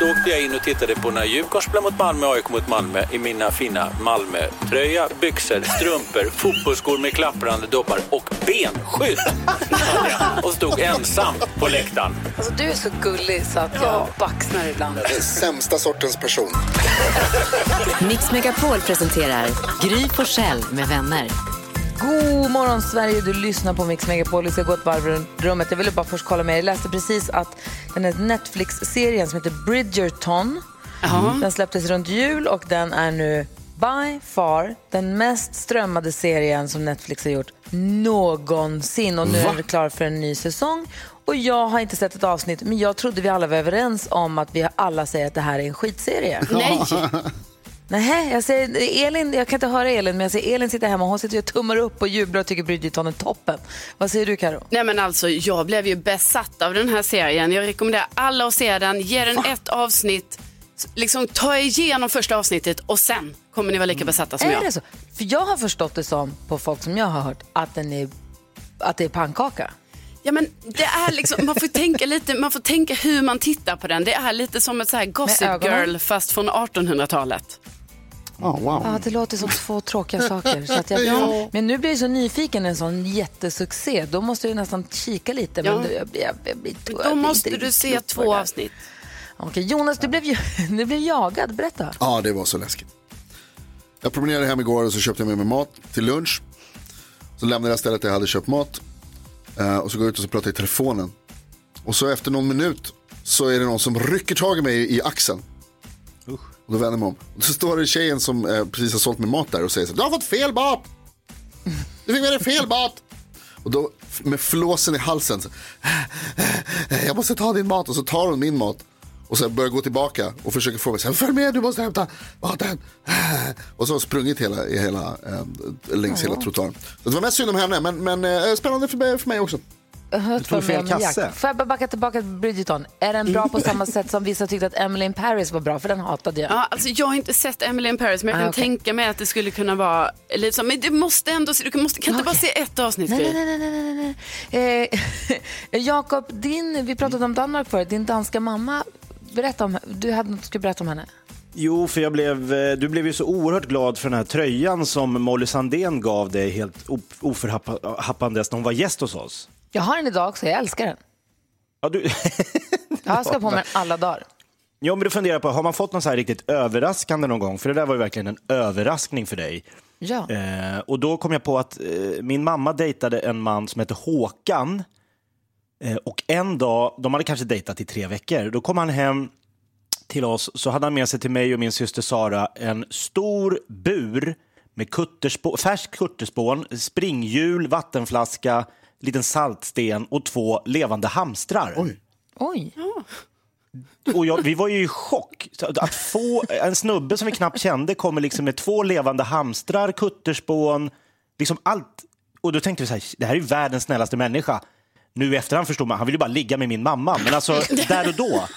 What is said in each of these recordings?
Då åkte jag in och tittade på när Djurgården spelade mot Malmö och AIK mot Malmö i mina fina Malmö-tröja, byxor, strumpor, fotbollsskor med klapprande doppar och benskydd. och stod ensam på läktaren. Alltså, du är så gullig så att jag baxnar ibland. Den sämsta sortens person. Mix Megapol presenterar Gry Forssell med vänner. God morgon Sverige, du lyssnar på Mix Megapol. Vi ska gå ett varv runt rummet. Jag ville bara först kolla med. Jag läste precis att den här Netflix-serien som heter Bridgerton, den släpptes runt jul och den är nu by far den mest strömmade serien som Netflix har gjort någonsin. Och nu är den klar för en ny säsong. Och jag har inte sett ett avsnitt, men jag trodde vi alla var överens om att vi alla säger att det här är en skitserie. Nej. Nej, jag säger Elin, jag kan inte höra Elin, men jag säger Elin sitter hemma och hon sitter och tummar upp och jublar och tycker Bridgerton är toppen. Vad säger du Karo? Nej men alltså jag blev ju besatt av den här serien. Jag rekommenderar alla att se den. Ge den ett avsnitt. Liksom ta igenom första avsnittet och sen kommer ni vara lika besatta som Är jag. det så? För jag har förstått det som, på folk som jag har hört, att, den är, att det är pannkaka. Ja men det är liksom, man får tänka lite, man får tänka hur man tittar på den. Det är lite som ett så här gossip girl fast från 1800-talet. Oh, wow. Ja, det låter som två tråkiga saker. Så att jag, Men nu blir jag så nyfiken, en sån jättesuccé. Då måste jag nästan kika lite. Men Ja. då, jag, jag, jag, Då måste du se två avsnitt. Okej, Jonas, du blev, du blev jagad. Berätta. Ja, det var så läskigt. Jag promenerade hem igår och så köpte jag med mig mat till lunch. Så lämnade jag stället där jag hade köpt mat. Eh, och så går jag ut och så pratar i telefonen. Och så efter någon minut så är det någon som rycker tag i mig i axeln. Och då vänder mig om. Och så står det tjejen som eh, precis har sålt mig mat där och säger så här, Du har fått fel mat! Du fick med dig fel mat! Och då med flåsen i halsen. Så, jag måste ta din mat. Och så tar hon min mat. Och sen börjar gå tillbaka och försöker få mig. Följ med, du måste hämta maten. Och så har hon sprungit hela, hela, eh, längs hela trottoaren. Så det var mest synd om henne, men, men eh, spännande för mig också. Hört tog fel kasse. Får jag bara backa tillbaka till Bridgerton? Är den bra på samma sätt som vissa tyckte att Emily in Paris var bra? För den hatade jag. Ja, alltså jag har inte sett Emily in Paris men jag Ah, kan okej. tänka mig att det skulle kunna vara lite så. Men du måste ändå se, du måste, kan inte bara se ett avsnitt. Nej, nej, nej, nej, nej, nej. Eh, Jakob, din, vi pratade om Danmark förut. Din danska mamma, berätta om, du hade något du skulle berätta om henne. Jo, för jag blev, eh, du blev ju så oerhört glad för den här tröjan som Molly Sandén gav dig helt oförhappandes när hon var gäst hos oss. Jag har den idag också, jag älskar den. Ja, du... Jag ska på mig den alla dagar. Ja, men du funderar på, har man fått något så här riktigt överraskande någon gång? För det där var ju verkligen en överraskning för dig. Ja. Eh, och då kom jag på att eh, min mamma dejtade en man som hette Håkan. Eh, och en dag, de hade kanske dejtat i tre veckor, då kom han hem till oss, så hade han med sig till mig och min syster Sara en stor bur med kutterspå, färsk kutterspån, springhjul, vattenflaska, liten saltsten och två levande hamstrar. Oj. Oj. Och jag, vi var ju i chock. Att få en snubbe som vi knappt kände kommer liksom med två levande hamstrar, kutterspån, liksom allt. Och då tänkte vi så här, det här är ju världens snällaste människa. Nu i efterhand förstår man, han vill ju bara ligga med min mamma. Men alltså, där och då.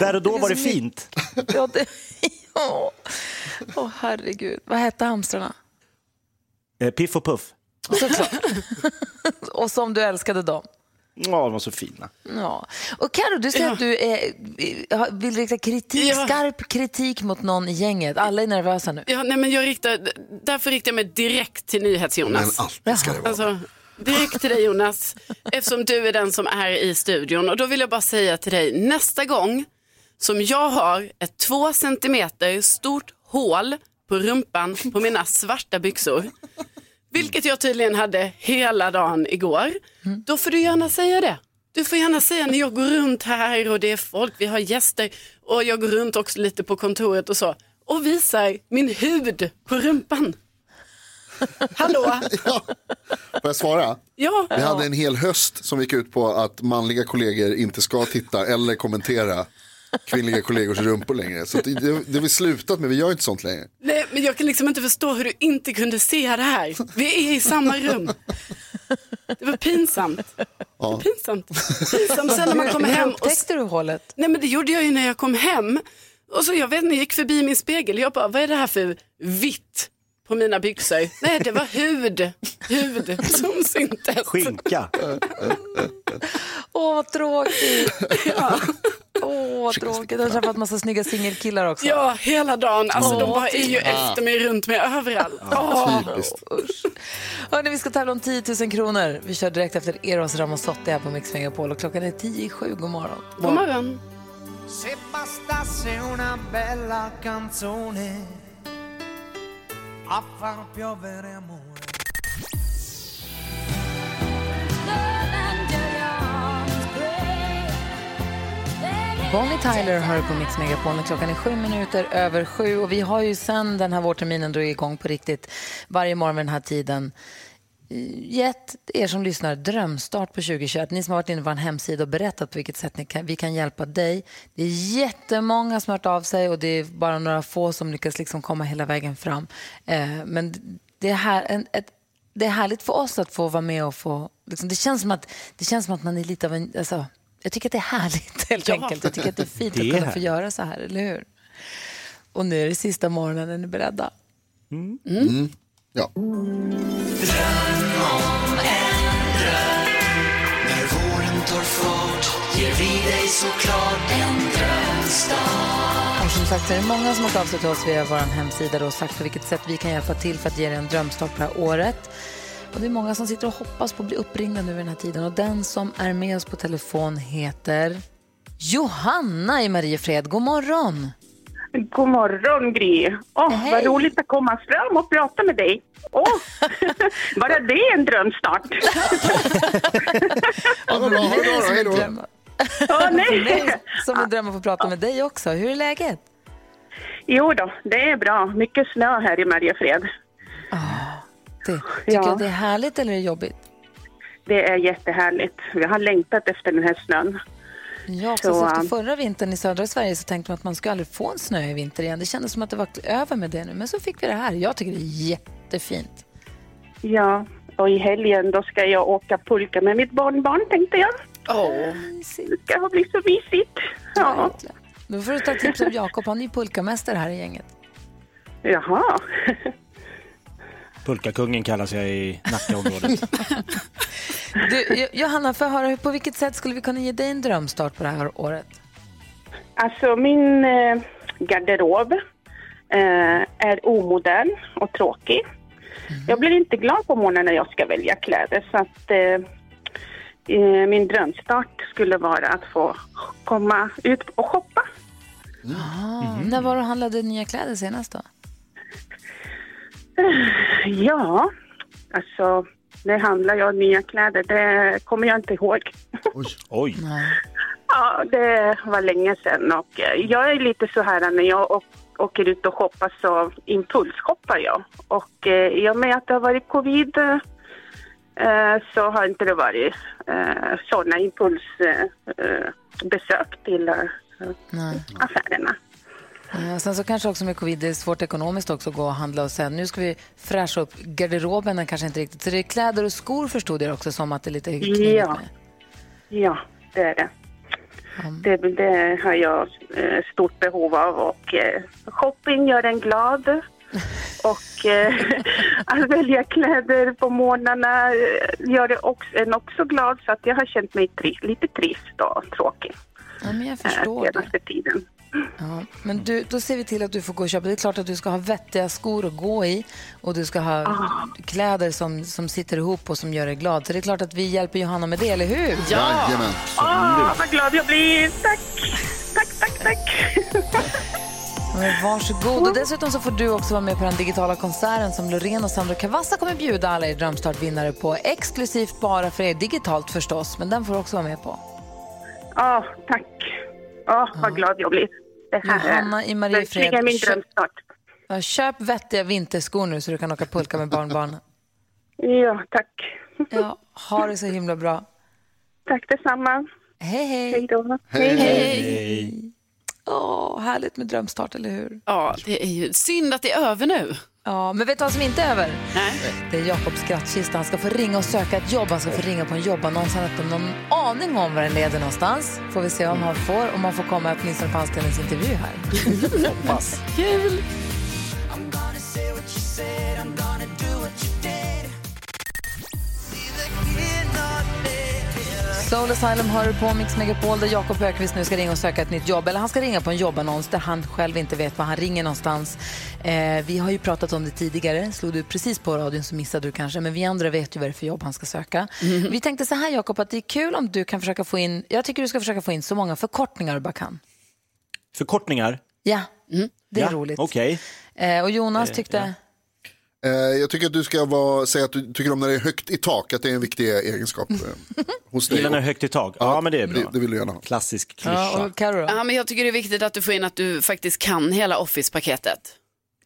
där och då var det fint. Ja, det, ja. Åh, herregud. Vad hette hamstrarna? Eh, Piff och Puff. Såklart. och som du älskade dem. Ja, de var så fina. Ja. Och Karo, du säger att du är, vill rikta kritik, Ja. skarp kritik mot någon i gänget. Alla är nervösa nu. Ja, nej, men jag riktar, därför riktar jag mig direkt till Men NyhetsJonas. alltid ska det vara. Alltså, direkt till dig Jonas, eftersom du är den som är i studion. Och då vill jag bara säga till dig, nästa gång som jag har ett två centimeter stort hål på rumpan på mina svarta byxor, vilket jag tydligen hade hela dagen igår, då får du gärna säga det. Du får gärna säga när jag går runt här och det är folk, vi har gäster och jag går runt också lite på kontoret och så och visar min hud på rumpan. Hallå? Ja. Får jag svara? Ja. Vi hade en hel höst som gick ut på att manliga kollegor inte ska titta eller kommentera kvinnliga kollegors rumpor längre. Så det, det, det har vi slutat med, vi gör inte sånt längre. Nej, men jag kan liksom inte förstå hur du inte kunde se det här. Vi är i samma rum. Det var pinsamt. Det var pinsamt. Pinsamt sen när man kommer hem. Och... upptäckte du hålet? Nej men det gjorde jag ju när jag kom hem. Och så jag vet inte, jag gick förbi min spegel. Jag bara, vad är det här för vitt på mina byxor? Nej, det var hud. Hud som syntes. Skinka. Åh, vad tråkigt. Åh, vad tråkigt. Jag har träffat massa snygga singelkillar också. Ja, hela dagen. Alltså de Åh, bara är ju efter mig, runt mig, överallt. Åh. Typiskt. Hörrni, vi ska tävla om 10 000 kronor. Vi kör direkt efter Eros Ramazzotti här på Mix Megapol och klockan är 10 i sju. God morgon. God morgon. Se bastasse una bella canzone a far piovere amore. Bonnie Tyler hör på Mix Megapol när klockan är sju minuter över sju. Och vi har ju sen den här vårterminen drog igång på riktigt varje morgon vid den här tiden gett er som lyssnar drömstart på 2021. Ni som har varit inne på en hemsida och berättat på vilket sätt ni kan, vi kan hjälpa dig. Det är jättemånga som har hört av sig och det är bara några få som lyckas liksom komma hela vägen fram. Eh, men det är, här, en, ett, det är härligt för oss att få vara med och få... Liksom, det, känns som att, det känns som att man är lite av en... Alltså, jag tycker att det är härligt helt Ja. enkelt. Jag tycker att det är fint Det att kunna få härligt. göra så här, eller hur? Och nu är det sista morgonen, är ni beredda? Ja. När våren tar fart ger vi dig såklart en drömstart. Och som sagt så är det många som har tagit av sig till oss via vår hemsida och sagt på vilket sätt vi kan hjälpa till för att ge dig en drömstart på det här året. Och det är många som sitter och hoppas på att bli uppringda nu vid den här tiden. Och den som är med oss på telefon heter Johanna i Mariefred. God morgon! God morgon Gry. Åh, Hej. vad roligt att komma fram och prata med dig. Åh, bara det är en drömstart. Ja, vad bra, ha det bra då, hej då. Drömmar. Åh, nej. Nej, som vill drömma få prata med dig också. Hur är läget? Jo då, det är bra. Mycket snö här i Mariefred. Det, tycker Ja. du att det är härligt eller är det jobbigt? Det är jättehärligt. Vi har längtat efter den här snön. Ja, Så, precis efter um, förra vintern i södra Sverige så tänkte man att man skulle aldrig få en snö i vinter igen. Det kändes som att det var över med det nu, men så fick vi det här. Jag tycker det är jättefint. Ja, och i helgen då ska jag åka pulka med mitt barnbarn tänkte jag. Åh. Det ska bli så mysigt. Ja, Verkligen. Då får du ta tips av Jakob, han är ju pulkamästare här i gänget. jaha. Pulkakungen kallas jag i Nackaområdet. Du, Jo- Johanna, jag höra, på vilket sätt skulle vi kunna ge dig en drömstart på det här året? Alltså min eh, garderob eh, är omodern och tråkig. Jag blir inte glad på morgonen när jag ska välja kläder så att eh, eh, min drömstart skulle vara att få komma ut och shoppa. Ah, När var du handlade nya kläder senast då? Ja, alltså det handlar jag nya kläder, det kommer jag inte ihåg. Oj, Nej. Ja, det var länge sedan och eh, jag är lite så här när jag åker ut och shoppar så impulsshoppar jag. Och eh, i och med att det har varit covid eh, så har inte det varit sådana impulsbesök besök till Nej. affärerna. Ja, sen så kanske också med covid, det är svårt ekonomiskt också att gå och handla och säga nu ska vi fräscha upp garderoben, är kanske inte riktigt. Så det är kläder och skor förstod jag också som att det är lite knivigt Ja. med. Ja, det är det. Det, det har jag eh, stort behov av och eh, shopping gör en glad. Och eh, att välja kläder på morgnarna eh, gör det också, en också glad så att jag har känt mig tri- lite trist och tråkig Ja, men jag eh, förstår det. senaste tiden. Ja, men du, då ser vi till att du får gå och köpa. Det är klart att du ska ha vettiga skor att gå i och du ska ha kläder som, som sitter ihop och som gör dig glad. Så det är klart att vi hjälper Johanna med det, eller hur? Jajamän. Åh, vad glad jag blir! Tack! Tack, tack, tack! Men varsågod. Och dessutom så får du också vara med på den digitala konserten som Loreen och Sandro Cavazza kommer bjuda alla er drömstartvinnare på. Exklusivt bara för er, digitalt förstås, men den får du också vara med på. Åh, tack! Åh, vad glad jag blir. Det här Johanna i är Mariefred. verkligen min Köp- drömstart. Ja, Köp vettiga vinterskor nu så du kan åka pulka med barnbarnen. Ja, tack. Ja, ha det så himla bra. Tack detsamma. Hej, hej. Hej då. Hej, hej. Åh, härligt med drömstart, eller hur? Ja, det är ju synd att det är över nu. Ja, men vet du vad som inte är över? Nej. Det är Jakobs skrattkista. Han ska få ringa och söka ett jobb. Han ska få ringa på en jobbannons. Han har inte någon aning om var den leder någonstans. Får vi se om han får, om han får komma åtminstone på anställningsintervju här. Hoppas. Kul! Soul Asylum har du på Mix Megapol där Jakob Ökvist nu ska ringa och söka ett nytt jobb. Eller han ska ringa på en jobbannons där han själv inte vet var han ringer någonstans. Eh, vi har ju pratat om det tidigare. Slog du precis på radion så missade du kanske. Men vi andra vet ju vad det är för jobb han ska söka. Vi tänkte så här Jakob, att det är kul om du kan försöka få in, jag tycker du ska försöka få in så många förkortningar du bara kan. Förkortningar? Ja, det är ja, roligt. Okej. Eh, och Jonas tyckte... Eh, jag tycker att du ska vara, säga att du tycker om när det är högt i tak, att det är en viktig egenskap eh, hos dig. Gillar när det är högt i tak? Ja, men det är bra. Det, det vill du gärna ha. Klassisk klyscha. Ja, och Karo då? Ja, men jag tycker det är viktigt att du får in att du faktiskt kan hela Office-paketet.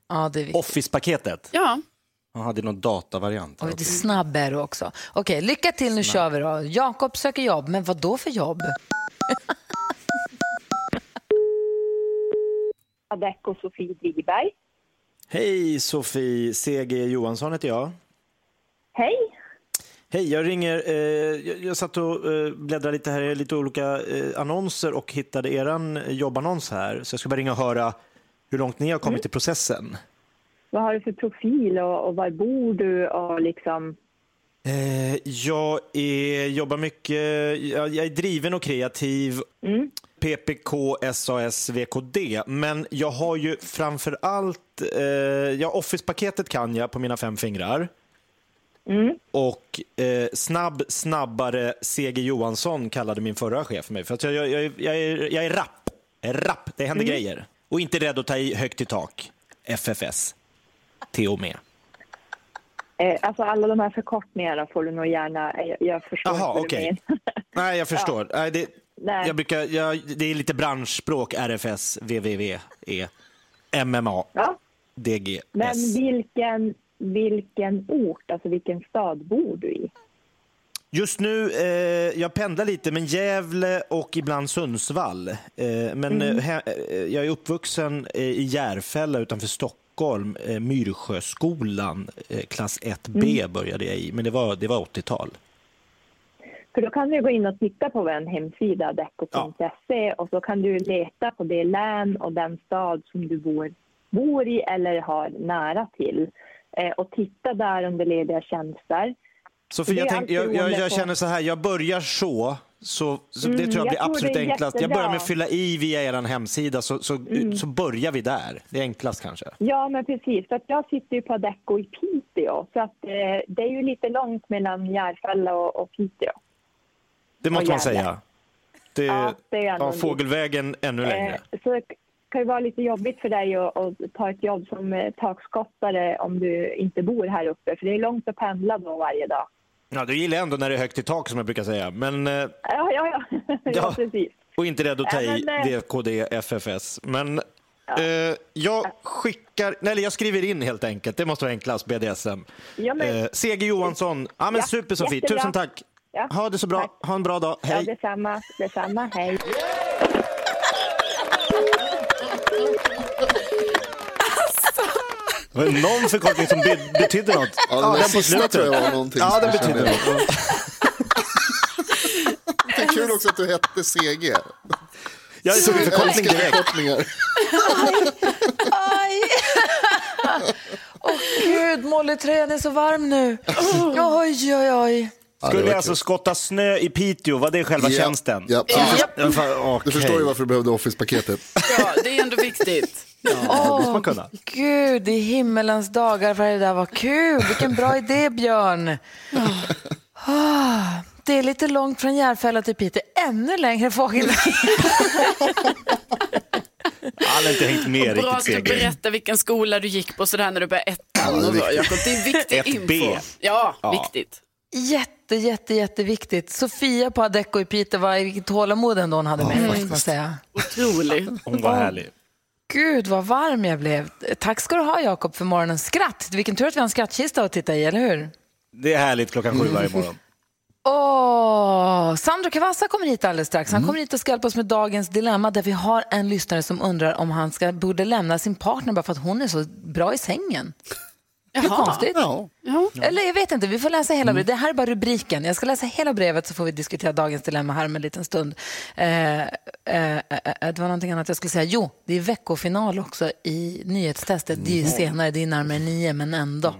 Ja, det är viktigt. Office-paketet? Ja. Jaha, det är någon datavariant. Och lite snabb är du också. Okej, lycka till. Nu kör vi då. Jakob söker jobb, men vad då för jobb? Adecco Sofie Driberg. Hej Sofie, CG Johansson heter jag. Hej! Hej, jag ringer. Eh, jag, jag satt och eh, bläddrade lite här i lite olika eh, annonser och hittade eran jobbannons här. Så jag ska bara ringa och höra hur långt ni har kommit i processen. Vad har du för profil och, och var bor du och liksom... Eh, jag är, jobbar mycket, jag, jag är driven och kreativ. PPK, SAS, VKD. Men jag har ju framför allt, eh, ja Office-paketet kan jag på mina fem fingrar. Och eh, snabb, snabbare CG Johansson kallade min förra chef mig. För att jag, jag, jag, jag, är, jag är rapp. Rapp, det händer grejer. Och inte rädd att ta i högt i tak. FFS. TO med. Eh, alltså alla de här förkortningarna får du nog gärna... Jag, jag förstår du okej. menar. Nej, jag förstår. Nej, det, Nej. jag brukar, jag, det är lite branschspråk. RFS, VVV, E, MMA, Ja, DG, men vilken, vilken ort, alltså vilken stad bor du i? Just nu, eh, jag pendlar lite, men Gävle och ibland Sundsvall. Eh, men eh, he, eh, jag är uppvuxen eh, i Järfälla utanför Stockholm. Eh, Myrsjöskolan, eh, klass 1B började jag i, men det var, det var 80-tal. För då kan du gå in och titta på vår hemsida, decco.se, och så kan du leta på det län och den stad som du bor, bor i eller har nära till. Eh, och titta där under lediga tjänster. Det är jag, tänk, jag, jag, jag känner så här, jag börjar så, så, så det Mm, tror jag blir absolut det enklast. Jag börjar med att fylla i via er hemsida, så, så, Mm. så börjar vi där. Det är enklast kanske. Ja, men precis. För att jag sitter ju på Adecco i Piteå, så att, eh, det är ju lite långt mellan Järfälla och, och Piteå. Det måste man säga. Det, Ja, det är ja, fågelvägen ännu längre. Eh, så det kan ju vara lite jobbigt för dig att, att ta ett jobb som eh, takskottare om du inte bor här uppe, för det är långt att pendla då varje dag. Ja, du gillar ändå när det är högt i tak som jag brukar säga. Men, eh, Ja, ja, ja. ja. Ja. precis. och inte rädd att ta Ja, i men, VKD, FFS. Men eh, jag skickar, nej, jag skriver in helt enkelt. Det måste vara enklast, BDSM. Ja, men- eh, CG Johansson. Ja, men Ja, super Sofie, jättebra. tusen tack. Ja, Ha det så bra. tack. Ha en bra dag. Ja, Hej. detsamma. Detsamma. Hej. Det var någon förkortning som be- betydde något. Ja, den där på slutet. tror jag var någonting Ja, den betydde något. Det är kul också att du hette CG. Jag tog en förkortning direkt. förkortningar. Aj! Åh gud, Molly-tröjan är så varm nu. Oj, oj, oj. Ja, Skulle var alltså kul. skotta snö i Piteå, var det själva Ja, tjänsten? ja. Ja, Du fan, Du förstår ju varför du behövde Office-paketet. Ja, det är ändå viktigt. Ja, man kunna. Gud, i himmelens dagar vad det där var kul. Vilken bra idé, Björn. Ah, det är lite långt från Järfälla till Piteå. Ännu längre fågel. Han har inte hängt med Bra att riktigt du berättar vilken skola du gick på sådär när du började ettan. det är viktigt. Det är viktig 1B. info. Ja, Ja. viktigt. Jätte, jätte, jätteviktigt. Sofia på Adecco i Piteå, var, vilket tålamod ändå hon hade med mig, måste man säga. Otroligt. Hon var härlig. Gud, vad varm jag blev. Tack ska du ha, Jakob, för morgonens skratt. Vilken tur att vi har en skrattkista att titta i, eller hur? Det är härligt klockan sju varje morgon. Åh, Sandro Cavazza kommer hit alldeles strax. Han kommer hit och ska hjälpa oss med dagens dilemma där vi har en lyssnare som undrar om han ska, borde lämna sin partner bara för att hon är så bra i sängen. Hur konstigt? Ja. Eller jag vet inte, vi får läsa hela brevet. Det här är bara rubriken. Jag ska läsa hela brevet så får vi diskutera dagens dilemma här om en liten stund. Eh, eh, eh, det var någonting annat jag skulle säga. Jo, det är veckofinal också i nyhetstestet. Det är ju senare, det är närmare nio, men ändå.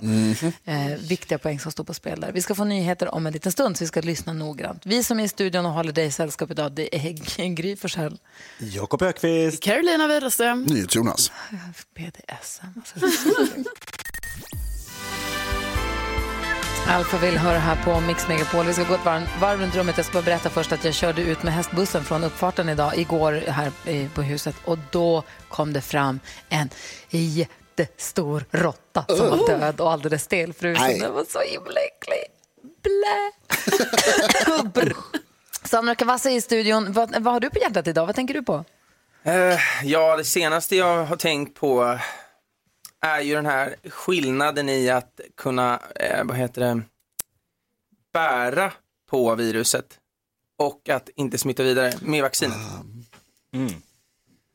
Eh, viktiga poäng som står på spel där. Vi ska få nyheter om en liten stund, så vi ska lyssna noggrant. Vi som är i studion och håller dig i sällskap idag, det är Gry Forssell. Jakob Ökvist. Carolina Widerström. NyhetsJonas. BDSM. Alfa vill höra här på Mix Megapol. Vi ska gå ett varv, varv runt rummet. Jag ska bara berätta först att jag körde ut med hästbussen från uppfarten idag, igår här i- på huset och då kom det fram en jättestor råtta som var död och alldeles stelfrusen. Den var så himla äcklig. Blä! Sandra Cavazza i studion. Vad, vad har du på hjärtat idag? Vad tänker du på? Eh, ja, det senaste jag har tänkt på är ju den här skillnaden i att kunna, eh, vad heter det, bära på viruset och att inte smitta vidare med vaccinet.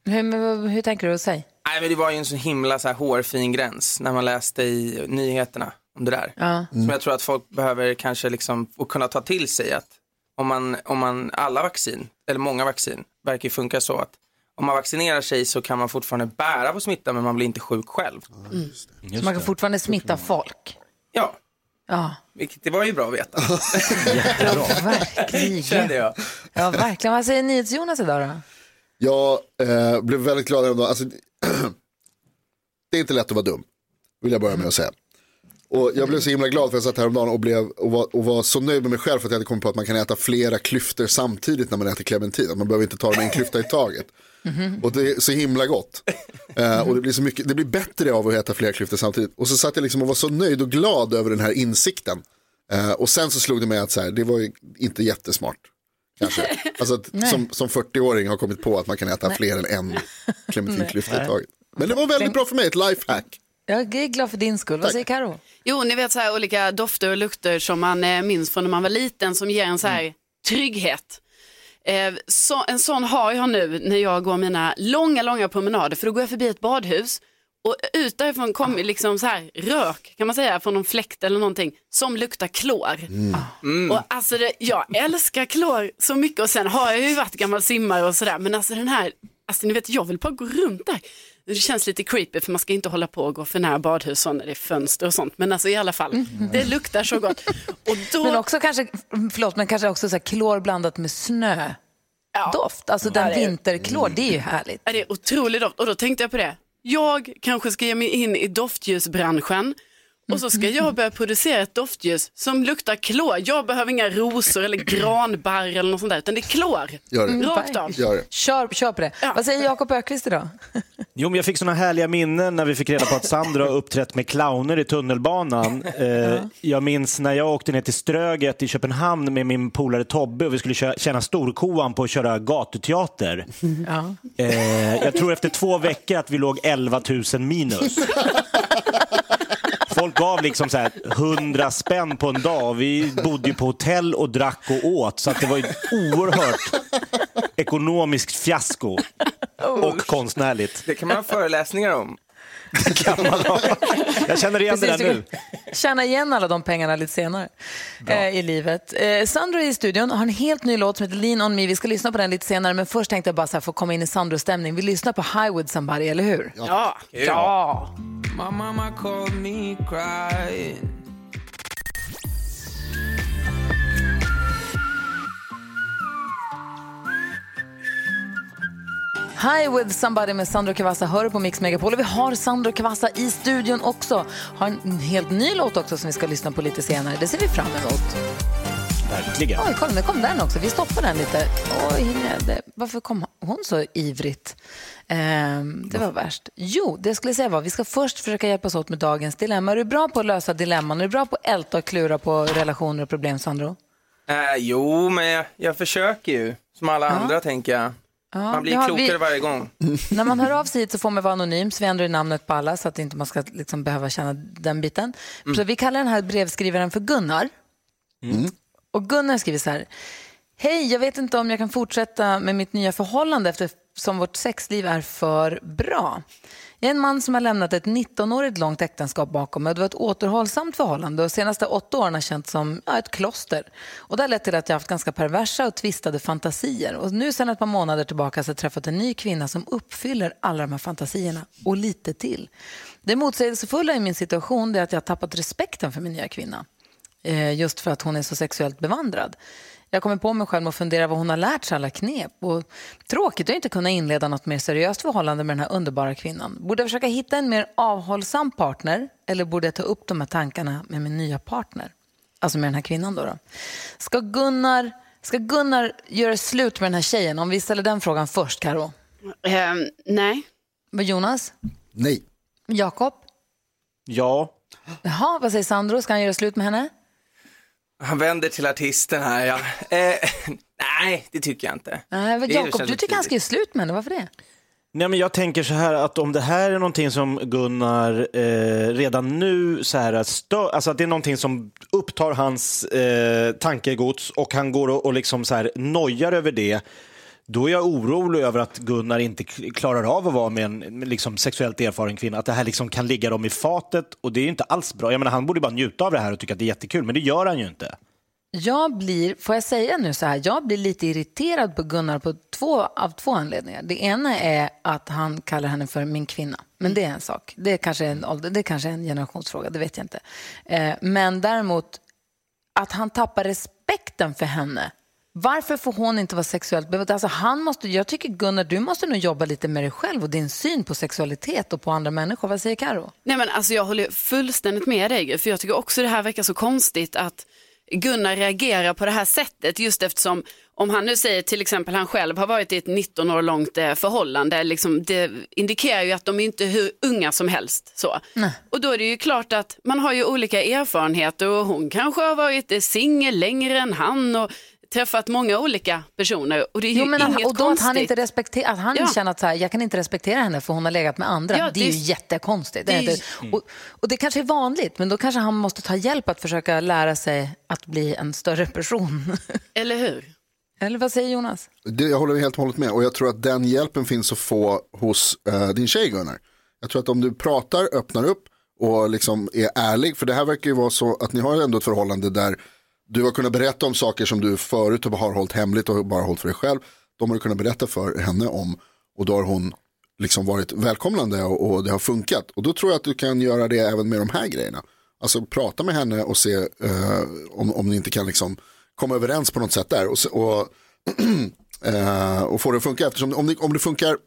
Hur, men hur tänker du? Säg. Nej, men det var ju en så himla så här hårfin gräns när man läste i nyheterna om det där. Ja. Som jag tror att folk behöver kanske liksom få kunna ta till sig att om man, om man, alla vaccin, eller många vaccin, verkar ju funka så att om man vaccinerar sig så kan man fortfarande bära på smitta men man blir inte sjuk själv. Så man kan fortfarande smitta folk? Ja, Ja, vilket det var ju bra att veta. verkligen. Kände jag. Ja, verkligen. Vad säger NyhetsJonas idag då? Jag eh, blev väldigt glad häromdagen. Alltså, det är inte lätt att vara dum, vill jag börja med att säga. Och jag blev så himla glad för jag satt häromdagen och, blev, och, var, och var så nöjd med mig själv för att jag hade kommit på att man kan äta flera klyftor samtidigt när man äter clementin. Att man behöver inte ta dem en klyfta i taget. Och det är så himla gott. Eh, och det blir, så mycket, det blir bättre av att äta flera klyftor samtidigt. Och så satt jag liksom och var så nöjd och glad över den här insikten. Eh, och sen så slog det mig att så här, det var ju inte jättesmart. Kanske. Alltså att, som, som 40-åring har kommit på att man kan äta fler än en clementinklyfta i taget. Men det var väldigt bra för mig, ett lifehack. Jag är glad för din skull. Vad säger Karo? Jo, ni vet så här olika dofter och lukter som man eh, minns från när man var liten som ger en så här trygghet. Eh, så, en sån har jag nu när jag går mina långa, långa promenader för då går jag förbi ett badhus och ut därifrån kommer liksom så här rök kan man säga från någon fläkt eller någonting som luktar klor. Och alltså det, jag älskar klor så mycket och sen har jag ju varit gammal simmare och sådär men alltså den här, alltså ni vet jag vill bara gå runt där. Det känns lite creepy för man ska inte hålla på och gå för nära badhus och när det är fönster och sånt men alltså i alla fall, det luktar så gott. Och då, Men också kanske, förlåt, men kanske också så här klor blandat med snö. Ja. Doft, alltså den Ja, det är- vinterklor, det är ju härligt. är det otrolig doft och då tänkte jag på det. Jag kanske ska ge mig in i doftljusbranschen och så ska jag börja producera ett doftljus som luktar klor. Jag behöver inga rosor eller granbarr eller något sånt där utan det är klor. Gör det. Rakt av. Gör det. Kör, kör på det. Ja. Vad säger Jakob Ökvist idag? Jo, men jag fick såna härliga minnen när vi fick reda på att Sandra har uppträtt med clowner i tunnelbanan. Eh, jag minns när jag åkte ner till Ströget i Köpenhamn med min polare Tobbe och vi skulle kö- tjäna storkovan på att köra gatuteater. Ja. Eh, jag tror efter två veckor att vi låg 11 000 minus. Folk gav liksom så här 100 spänn på en dag. Vi bodde ju på hotell och drack och åt så att det var ju ett oerhört ekonomiskt fiasko. Och konstnärligt. Det kan man ha föreläsningar om. Kan man ha. Jag känner igen det Precis, där du nu. tjäna igen alla de pengarna lite senare eh, i livet. Eh, Sandro är i studion har en helt ny låt som heter Lean on me. Vi ska lyssna på den lite senare, men först tänkte jag bara så här, få komma in i Sandro-stämning. Vi lyssnar på High with somebody, eller hur? Ja. Ja. My mama called me crying. Hi with somebody med Sandro Cavazza hör på Mix Megapol. Och vi har Sandro Cavazza i studion också. Har en helt ny låt också som vi ska lyssna på lite senare. Det ser vi fram emot. Verkligen. Oj, kolla, nu kom den också. Vi stoppar den lite. Oj, det. Varför kom hon så ivrigt? Ehm, det var värst. Jo, det jag skulle säga var vi ska först försöka hjälpas åt med dagens dilemma. Är du bra på att lösa dilemman? Är du bra på att älta och klura på relationer och problem, Sandro? Eh, jo, men jag, jag försöker ju. Som alla andra tänker jag. Man blir Ja, klokare vi- varje gång. När man hör av sig hit så får man vara anonym, så vi ändrar i namnet på alla så att inte man ska liksom behöva känna den biten. Så vi kallar den här brevskrivaren för Gunnar. Och Gunnar skriver så här. Hej, jag vet inte om jag kan fortsätta med mitt nya förhållande eftersom vårt sexliv är för bra. Jag är en man som har lämnat ett 19-årigt långt äktenskap bakom mig det var ett återhållsamt förhållande och de senaste åtta åren har känts som ja, ett kloster. Och det har lett till att jag har haft ganska perversa och tvistade fantasier. Och nu sedan ett par månader tillbaka så har jag träffat en ny kvinna som uppfyller alla de här fantasierna och lite till. Det motsägelsefulla i min situation är att jag har tappat respekten för min nya kvinna. Eh, just för att hon är så sexuellt bevandrad. Jag kommer på mig själv och funderar vad hon har lärt sig alla knep. Och tråkigt att inte kunna inleda något mer seriöst förhållande med den här underbara kvinnan. Borde jag försöka hitta en mer avhållsam partner eller borde jag ta upp de här tankarna med min nya partner? Alltså med den här kvinnan då. då. Ska, Gunnar, ska Gunnar göra slut med den här tjejen? Om vi ställer den frågan först, Karo. Ehm, nej. Vad Jonas? Nej. Jakob? Ja. Jaha, vad säger Sandro? Ska han göra slut med henne? Han vänder till artisten här, ja. Eh, nej, det tycker jag inte. Nej, men Jakob, du tycker han ska göra slut med henne. Varför det? Nej, men jag tänker så här att om det här är någonting som Gunnar eh, redan nu så här stö- alltså att det är någonting som upptar hans eh, tankegods och han går och, och liksom så här nojar över det. Då är jag orolig över att Gunnar inte klarar av att vara med en liksom sexuellt erfaren kvinna. Att det här liksom kan ligga dem i fatet och det är ju inte alls bra. Jag menar, han borde bara njuta av det här och tycka att det är jättekul, men det gör han ju inte. Jag blir, får jag säga nu så här, jag blir lite irriterad på Gunnar på två, av två anledningar. Det ena är att han kallar henne för min kvinna. Men det är en sak. Det är kanske en, ålder, det är kanske en generationsfråga, det vet jag inte. Eh, men däremot att han tappar respekten för henne. Varför får hon inte vara sexuellt? Alltså han måste, jag tycker Gunnar, du måste nog jobba lite med dig själv och din syn på sexualitet och på andra människor. Vad säger Karo? Nej men alltså jag håller fullständigt med dig, för jag tycker också det här verkar så konstigt att Gunnar reagerar på det här sättet just eftersom om han nu säger till exempel han själv har varit i ett 19 år långt eh, förhållande, liksom, det indikerar ju att de är inte hur unga som helst. Så. Och då är det ju klart att man har ju olika erfarenheter och hon kanske har varit eh, singel längre än han och träffat många olika personer och det är ju Jo, men inget och då att konstigt. han, inte respekter, att han Ja. känner att så här, jag kan inte respektera henne för hon har legat med andra. Ja, det är det ju är- jättekonstigt. det Det är- och, och det kanske är vanligt, men då kanske han måste ta hjälp att försöka lära sig att bli en större person. Eller hur? Eller vad säger Jonas? Det, jag håller helt och hållet med och jag tror att den hjälpen finns att få hos eh, din tjej Gunnar. Jag tror att om du pratar, öppnar upp och liksom är ärlig, för det här verkar ju vara så att ni har ändå ett förhållande där du har kunnat berätta om saker som du förut har hållit hemligt och bara hållit för dig själv. De har du kunnat berätta för henne om och då har hon liksom varit välkomnande och, och det har funkat. Och då tror jag att du kan göra det även med de här grejerna. Alltså prata med henne och se eh, om, om ni inte kan liksom komma överens på något sätt där. Och, och, eh, och få det att funka. Eftersom om det, om det funkar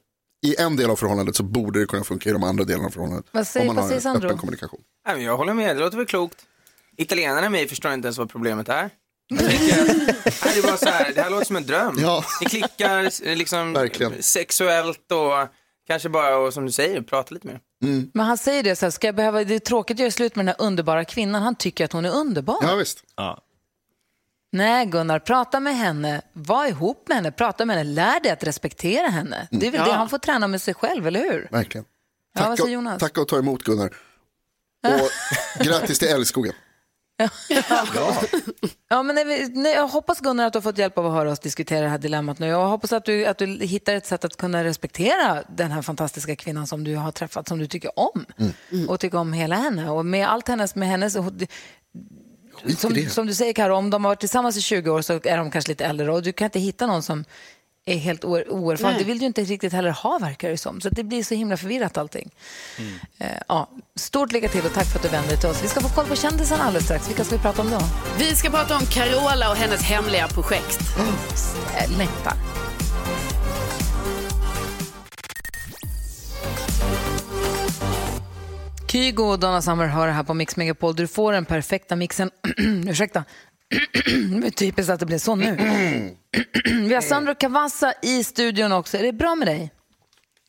i en del av förhållandet så borde det kunna funka i de andra delarna av förhållandet. Vad säger- om man vad har säger öppen kommunikation. Jag håller med, det låter väl klokt. Italienarna med mig förstår inte ens vad problemet är. Jag tänker att, nej, det, är bara så här, det här låter som en dröm. Ja. Ni klickar eh, liksom Verkligen. sexuellt och kanske bara, och, som du säger, prata lite mer. Men han säger det, så här, ska jag behöva, det är tråkigt att göra slut med den här underbara kvinnan. Han tycker att hon är underbar. Ja visst. Ja. Nej Gunnar, prata med henne, var ihop med henne, prata med henne, lär dig att respektera henne. Det är väl det han får träna med sig själv, eller hur? Verkligen. Ja, vad Tacka, säger Jonas? tacka och ta emot Gunnar. Och grattis till älskogen. Ja, men nej, vi- nej, jag hoppas Gunnar att du har fått hjälp av att höra oss diskutera det här dilemmat nu. Jag hoppas att du, att du hittar ett sätt att kunna respektera den här fantastiska kvinnan som du har träffat, som du tycker om. Och tycker om hela henne. Och med allt hennes, med hennes som, som du säger Karo, om de har varit tillsammans i 20 år så är de kanske lite äldre och du kan inte hitta någon som är helt oer- oerfaren. Det vill du inte riktigt heller ha verkar det som. Så det blir så himla förvirrat allting. Eh, ja, stort lycka till och tack för att du vände dig till oss. Vi ska få koll på kändisarna alldeles strax. Vilka ska vi prata om då? Vi ska prata om Carola och hennes hemliga projekt. Eh, Längtar. Kygo och Donna Summer hör här på Mix Megapol. Du får den perfekta mixen. Ursäkta. Typiskt att det blir så nu. Vi har Sandro Cavazza i studion också. Är det bra med dig?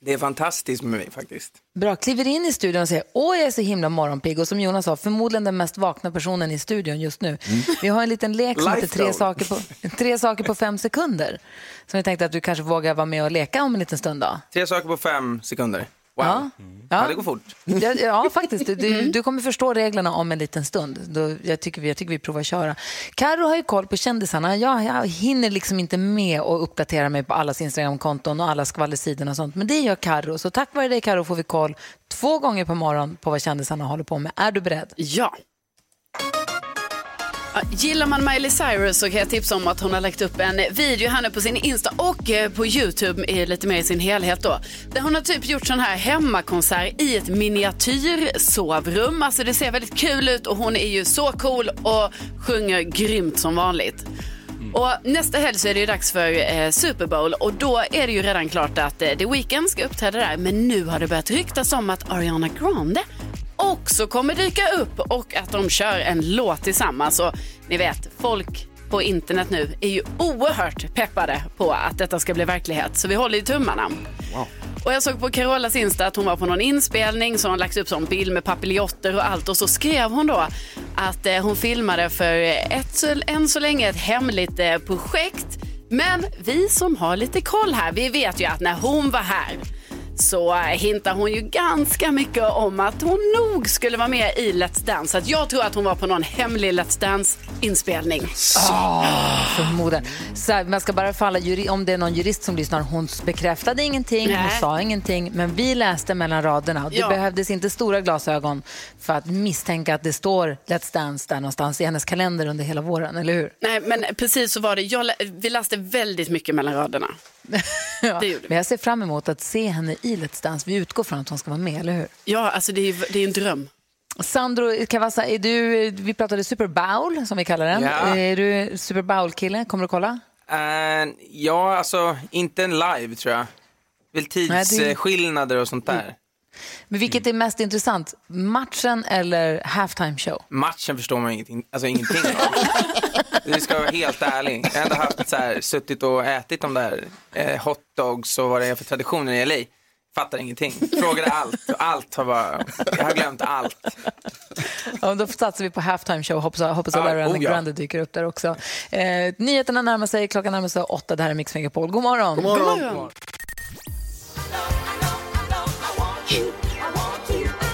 Det är fantastiskt med mig faktiskt. Bra. Kliver in i studion och säger åh jag är så himla morgonpigg och som Jonas sa, förmodligen den mest vakna personen i studion just nu. Vi har en liten lek som heter tre saker, på, tre saker på fem sekunder. Som vi tänkte att du kanske vågar vara med och leka om en liten stund då. Tre saker på fem sekunder. Wow. Ja. Ja, det går fort. Ja, ja faktiskt. Du, du, du kommer förstå reglerna om en liten stund. Då, jag, tycker vi, jag tycker vi provar att köra. Karo har ju koll på kändisarna. Jag, jag hinner liksom inte med att uppdatera mig på allas Instagramkonton och alla skvallersidor och sånt. Men det gör Karo. Så tack vare dig Karo får vi koll två gånger per morgon på vad kändisarna håller på med. Är du beredd? Ja. Gillar man Miley Cyrus så kan jag tipsa om att hon har lagt upp en video här nu på sin Insta och eh, på Youtube i lite mer i sin helhet då. Där hon har typ gjort sån här hemmakonsert i ett miniatyrsovrum. Alltså det ser väldigt kul ut och hon är ju så cool och sjunger grymt som vanligt. Och nästa helg så är det ju dags för eh, Super Bowl och då är det ju redan klart att eh, The Weeknd ska uppträda där. Men nu har det börjat ryktas om att Ariana Grande också kommer dyka upp och att de kör en låt tillsammans. Och ni vet, folk på internet nu är ju oerhört peppade på att detta ska bli verklighet. Så vi håller ju tummarna. Och jag såg på Carolas Insta att hon var på någon inspelning så hon lagt upp sån bild med papiljotter och allt och så skrev hon då att eh, hon filmade för ett, så- än så länge ett hemligt eh, projekt. Men vi som har lite koll här, vi vet ju att när hon var här så hintar hon ju ganska mycket om att hon nog skulle vara med i Let's Dance. Så att jag tror att hon var på någon hemlig Let's Dance-inspelning. Förmodligen. Så man ska bara falla, om det är någon jurist som lyssnar, hon bekräftade ingenting, hon Nej. sa ingenting, men vi läste mellan raderna. Det Ja. behövdes inte stora glasögon för att misstänka att det står Let's Dance där någonstans i hennes kalender under hela våren, eller hur? Nej, men precis så var det. Jag, vi läste väldigt mycket mellan raderna. Ja. Men jag ser fram emot att se henne i Let's Dance. Vi utgår från att hon ska vara med, eller hur? Ja, alltså det är, det är en dröm. Sandro Cavazza, är du, vi pratade Super Bowl, som vi kallar den. Ja. Är du Super Bowl-kille? Kommer du kolla? Eh, ja, alltså inte en live tror jag. Väl tidsskillnader och sånt där. Men vilket är mest intressant, matchen eller halftime show? Matchen förstår man ingenting, alltså ingenting. Det ska vara helt ärlig. Jag har ändå haft så här, suttit och ätit de där eh, hotdogs och vad det är för traditioner i LA. Fattar ingenting. Frågade allt och allt har bara, jag har glömt allt. Ja, då satsar vi på halftime show. Hoppas, hoppas att Ariana oh ja. Grande dyker upp där också. Eh, nyheterna närmar sig, klockan närmar sig åtta. Det här är Mix Megapol. God morgon! God morgon.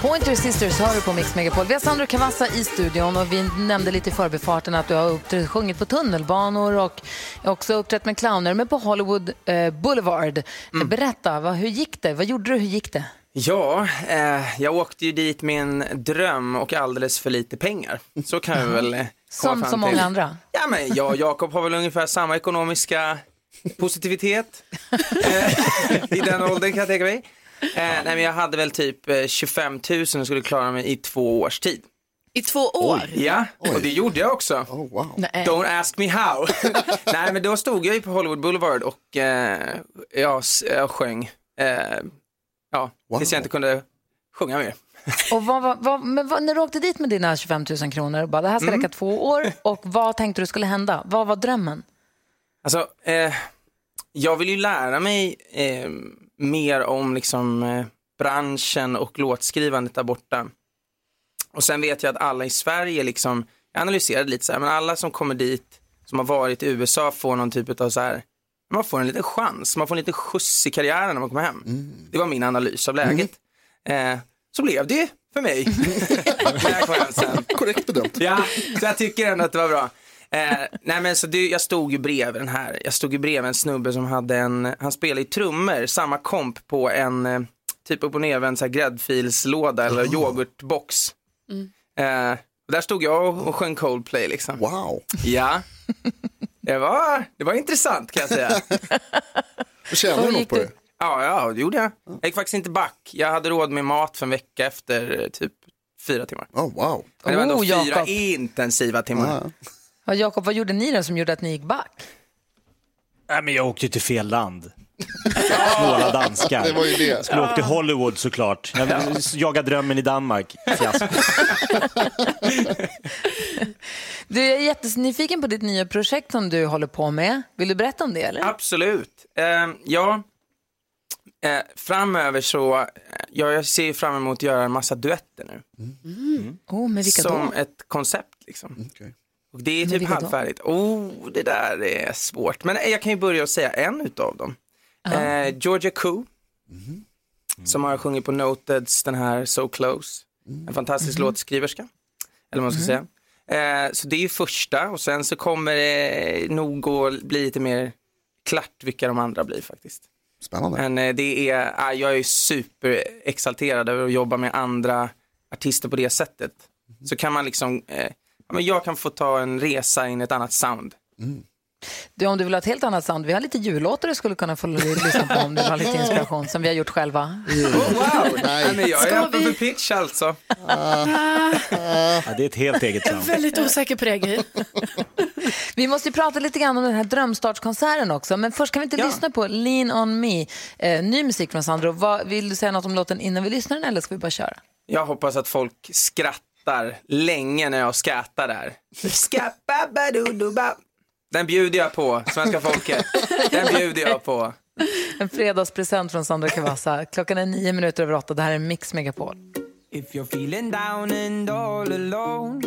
Pointer Sisters hör du på Mix Megapol. Vi har Sandro Cavazza i studion och vi nämnde lite i förbifarten att du har uppträtt, sjungit på tunnelbanor och också uppträtt med clowner, men på Hollywood eh, Boulevard. Berätta, vad, hur gick det? Vad gjorde du? Hur gick det? Ja, eh, jag åkte ju dit med en dröm och alldeles för lite pengar. Så kan vi väl komma Som så många andra. Ja, men jag och Jakob har väl ungefär samma ekonomiska positivitet eh, i den åldern kan jag tänka mig. Eh, nej, men jag hade väl typ eh, 25 000 och skulle klara mig i två års tid. I två år? Ja, och det gjorde jag också. Oh, wow. Don't ask me how. nej, men då stod jag ju på Hollywood Boulevard och eh, jag, jag sjöng. Eh, ja, tills jag inte kunde sjunga mer. Och vad, vad, vad, men vad, när du åkte dit med dina 25 000 kronor och bara, det här ska Mm. räcka två år och vad tänkte du skulle hända? Vad var drömmen? Alltså, eh, jag vill ju lära mig eh, mer om liksom, eh, branschen och låtskrivandet där borta. Och sen vet jag att alla i Sverige, liksom, jag analyserade lite så här, men alla som kommer dit, som har varit i USA får någon typ av så här, man får en liten chans, man får en liten skjuts i karriären när man kommer hem. Det var min analys av läget. Eh, så blev det för mig. När jag kom hem sen. Korrekt bedömt. Ja, så jag tycker ändå att det var bra. Eh, nej men så det, jag stod ju bredvid den här, jag stod ju bredvid en snubbe som hade en, han spelade i trummor, samma komp på en eh, typ upp och nervänd så här gräddfilslåda eller yoghurtbox. Eh, och där stod jag och, och sjöng Coldplay liksom. Wow. Ja, det var, det var intressant kan jag säga. Du tjänade du något på det? Ja, ja, det gjorde jag. Jag gick faktiskt inte back. Jag hade råd med mat för en vecka efter eh, typ fyra timmar. Oh, wow. Men det var ändå Oh, fyra Jakob. intensiva timmar. Ja. Ja, Jakob, vad gjorde ni då som gjorde att ni gick back? Nej, men jag åkte till fel land. Snåla danskar. Det var ju det. Skulle åka till Hollywood såklart. Jag jagade drömmen i Danmark. Fiasko. Du jag är jättenyfiken på ditt nya projekt som du håller på med. Vill du berätta om det? Eller? Absolut. Eh, ja, eh, framöver så, ja, jag ser ju fram emot att göra en massa duetter nu. Oh, med vilka som då? ett koncept liksom. Okej. Och det är typ halvfärdigt. Oh, det där är svårt. Men jag kan ju börja och säga en utav dem. Eh, Georgia Koo. Mm. som har sjungit på Noteds den här So Close. En fantastisk låtskriverska, eller vad man ska säga. Eh, så det är ju första och sen så kommer det nog att bli lite mer klart vilka de andra blir faktiskt. Spännande. Men eh, det är, ah, jag är superexalterad över att jobba med andra artister på det sättet. Så kan man liksom, eh, men jag kan få ta en resa in i ett annat sound. Du, om du vill ha ett helt annat sound, vi har lite jullåtar du skulle kunna få lyssna på om du vill ha lite inspiration som vi har gjort själva. Oh, wow! Nej. Nej, jag är öppen för pitch alltså. Ja, det är ett helt eget sound. Väldigt osäker på det, Gry. Vi måste ju prata lite grann om den här drömstartskonserten också, men först kan vi inte Ja. lyssna på Lean on me, eh, ny musik från Sandro. Vad, vill du säga något om låten innan vi lyssnar den eller ska vi bara köra? Jag hoppas att folk skrattar länge när jag skrattar där. Den bjuder jag på, svenska folket. Den bjuder jag på. En fredagspresent från Sandra Cavazza. Klockan är nio minuter över åtta. Det här är Mix Megapol. If you're feeling down and all alone,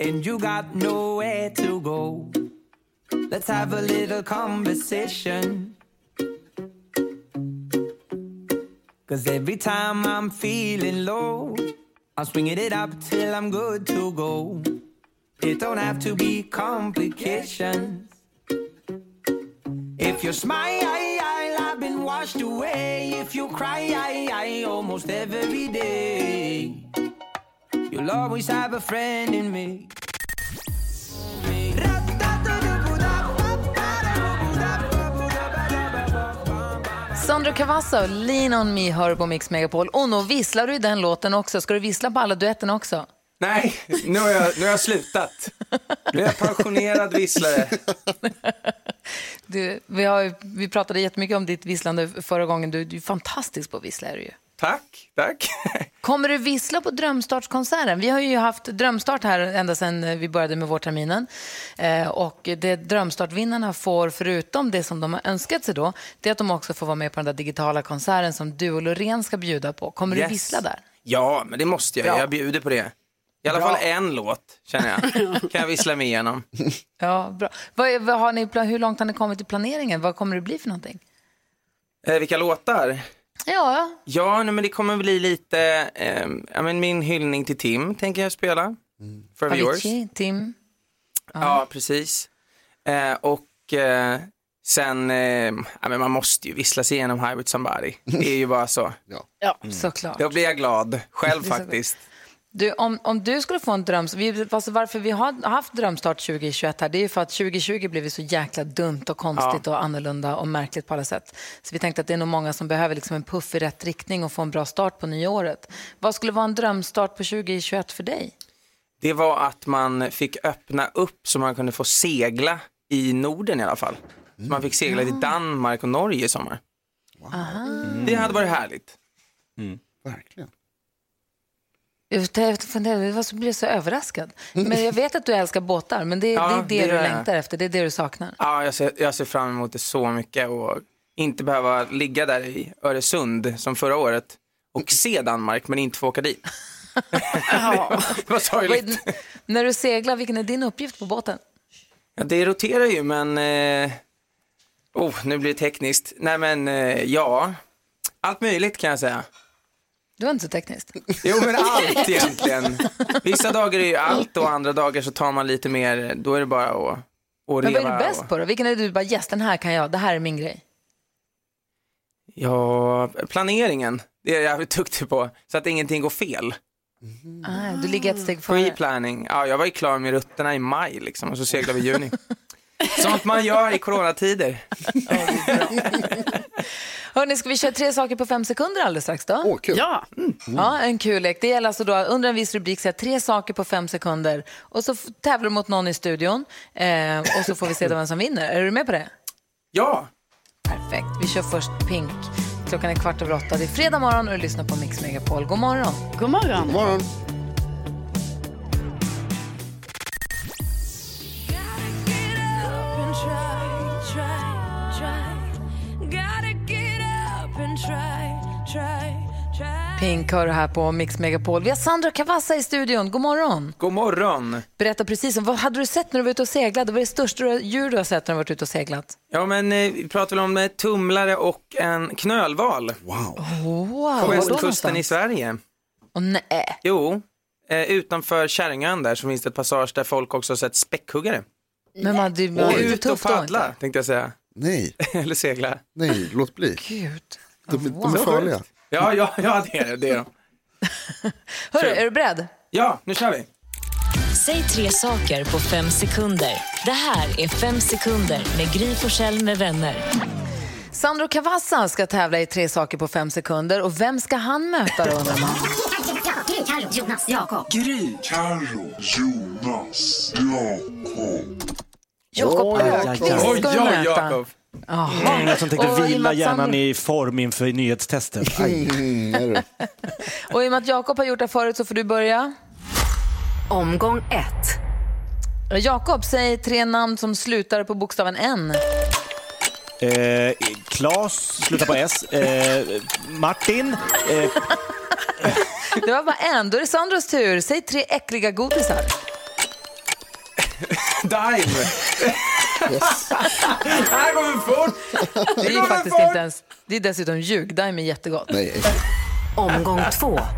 and you got nowhere to go, let's have a little conversation. Cause every time I'm feeling low, I'm swinging it up till I'm good to go. It don't have to be complications. If you smile, I've been washed away. If you cry, I, I almost every day. You'll always have a friend in me. Sandra Cavazza och Lean on me hör på Mix Megapol. Och nu visslar du i den låten också. Ska du vissla på alla duetterna också? Nej, nu har jag, nu har jag slutat. Nu är jag pensionerad visslare. Du, vi, har, vi pratade jättemycket om ditt visslande förra gången. Du, du är fantastisk på att vissla. Är du ju. Tack, tack. Kommer du vissla på Drömstartskonserten? Vi har ju haft Drömstart här ända sedan vi började med vårterminen. Eh, och det Drömstartvinnarna får, förutom det som de har önskat sig då, det är att de också får vara med på den där digitala konserten som du och Loreen ska bjuda på. Kommer Yes. du vissla där? Ja, men det måste jag. Bra. Jag bjuder på det. I alla Bra. fall en låt, känner jag. Kan jag vissla mig igenom. Ja, bra. Vad, vad har ni, hur långt har ni kommit i planeringen? Vad kommer det bli för någonting? Eh, vilka låtar? Ja, Ja, nej, men det kommer bli lite, eh, ja, men min hyllning till Tim tänker jag spela. Forever yours. Tim. Ja, precis. Eh, och eh, sen, eh, ja, men man måste ju vissla sig igenom High with somebody. Det är ju bara så. Ja, såklart. Då blir jag glad, själv faktiskt. Du, om, om du skulle få en dröm, vi, alltså varför vi har haft drömstart 2021 här, det är ju för att 2020 blev så jäkla dumt och konstigt och annorlunda och märkligt på alla sätt. Så vi tänkte att det är nog många som behöver liksom en puff i rätt riktning och få en bra start på nya året. Vad skulle vara en drömstart på 2021 för dig? Det var att man fick öppna upp så man kunde få segla i Norden i alla fall. Så man fick segla till Danmark och Norge i sommar. Aha. Det hade varit härligt. Verkligen. Jag blir jag så överraskad? Men jag vet att du älskar båtar, men det, Ja, det är det, det du jag. längtar efter, det är det du saknar. Ja, jag ser, jag ser fram emot det så mycket och inte behöva ligga där i Öresund som förra året och se Danmark men inte få åka dit. det var sorgligt. Är- När du seglar, vilken är din uppgift på båten? Ja, det roterar ju men, eh... oh, nu blir det tekniskt. Nej men, eh, ja, allt möjligt kan jag säga. Du var inte så tekniskt. Jo men allt egentligen. Vissa dagar är ju allt och andra dagar så tar man lite mer, då är det bara att, att Men reva. vad är du bäst och... på då? Vilken är du bara, yes den här kan jag, det här är min grej. Ja, planeringen, det är jag jävligt duktig på. Så att ingenting går fel. Ah, du ligger ett steg före. Pre-planning. Ja, jag var ju klar med rutterna i maj liksom och så seglade vi i juni. Sånt man gör i coronatider. Hörrni, ska vi köra tre saker på fem sekunder alldeles strax då? Åh, kul. Ja, Ja, en kul lek. Det gäller alltså då under en viss rubrik säga tre saker på fem sekunder och så tävlar du mot någon i studion eh, och så får vi se vem som vinner. Är du med på det? Ja, Perfekt. Vi kör först Pink. Klockan är kvart över åtta. Det är fredag morgon och du lyssnar på Mix Megapol. God morgon. god morgon. God morgon. Pink hör här på Mix Megapol. Vi har Sandra Cavazza i studion. God morgon. God morgon. Berätta precis om vad hade du sett när du var ute och seglade? Vad är det största djur du har sett när du varit ute och seglat? Ja, men eh, vi pratar väl om eh, tumlare och en knölval Wow. Wow, på västkusten i Sverige. Åh, nej. Jo, eh, utanför Käringön där så finns det ett passage där folk också har sett späckhuggare. Men man, det var inte Ut och paddla, tänkte jag säga. Nej, Eller segla. nej, låt bli. Gud. De, de är farliga. Ja, ja, ja det är det. är de. Hörru, är du beredd? Ja, nu kör vi. Säg tre saker på fem sekunder. Det här är Fem sekunder med Gry Forssell med vänner. Sandro Cavazza ska tävla i tre saker på fem sekunder. Och vem ska han möta då undrar man? Gry, Carro, Jonas, Jakob. Gry, Carro, Jonas, Jakob. Jakob oj. ska Ja, möta. Jaha. Mm, jag som tänkte Och vila att hjärnan i form inför nyhetstestet. Mm? Och i och med att Jakob har gjort det förut så får du börja. Omgång ett. Jakob, säg tre namn som slutar på bokstaven N. Eh, Klas, slutar på S. Eh, Martin. Eh, Det var bara en. Då är det Sandros tur. Säg tre äckliga godisar. Dime. Här går vi fort. Det är ju går faktiskt fort. inte ens... Det är dessutom ljug. Daim är jättegott. Nej, Omgång två.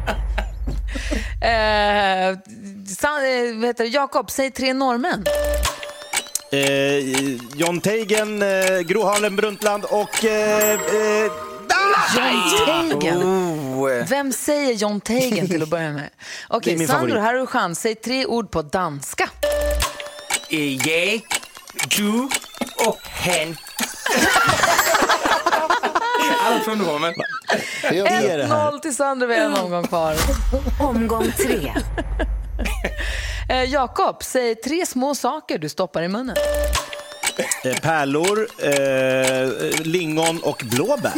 Eh, San, eh, vad heter det? Jakob, säg tre norrmän. eh, John Teigen, eh, Gro Harlem Brundtland och... Eh, eh, John Teigen. Oh. Vem säger John Teigen till att börja med? Det Okej, är min Sandro, favorit. här har du chans. Säg tre ord på danska. Jag, du och hen. Allt från här? 1-0 till Sandro, vi har en omgång kvar. Omgång tre. Eh, Jakob, säg tre små saker du stoppar i munnen. eh, pärlor, eh, lingon och blåbär.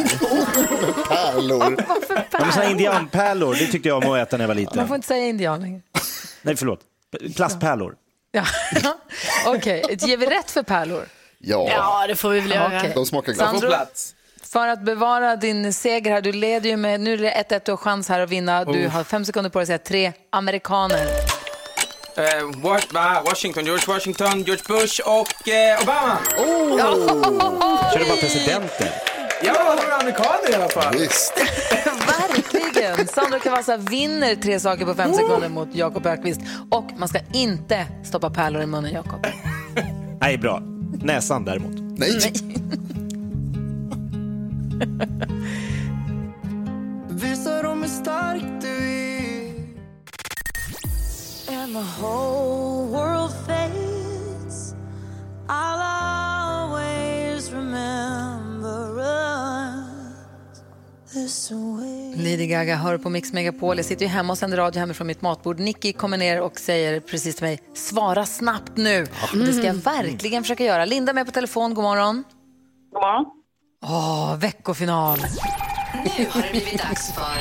pärlor. Ja, men såna indianpärlor, det tyckte jag om att äta när jag var Man liten. får inte säga indian längre. Nej, förlåt. Plastpärlor. Ja. Okej, ger vi rätt för pärlor? Ja, Ja, det får vi väl göra. Okej. de smakar På gott. Sandro, plats. för att bevara din seger här, du leder ju med, nu är det 1-1, du har chans här att vinna. Du har fem sekunder på dig att säga tre amerikaner. Eh, Washington, George Washington, George Bush och eh, Obama. Kör du bara presidenter? Ja, är amerikaner i alla fall. Visst. Verkligen! Sandro Cavazza vinner tre saker på fem sekunder mot Jakob Ökvist. Och man ska inte stoppa pärlor i munnen, Jakob. Nej, bra. Näsan däremot. Nej. Visa dem hur stark du är. And the whole world fades. I'll always remember Lady Gaga hör på Mix Megapol. Jag sitter ju hemma och sänder radio hemifrån mitt matbord. Nicky kommer ner och säger precis till mig, svara snabbt nu. Och det ska jag verkligen försöka göra. Linda är med på telefon, god morgon. God morgon. Åh, veckofinal. Nu har det blivit dags för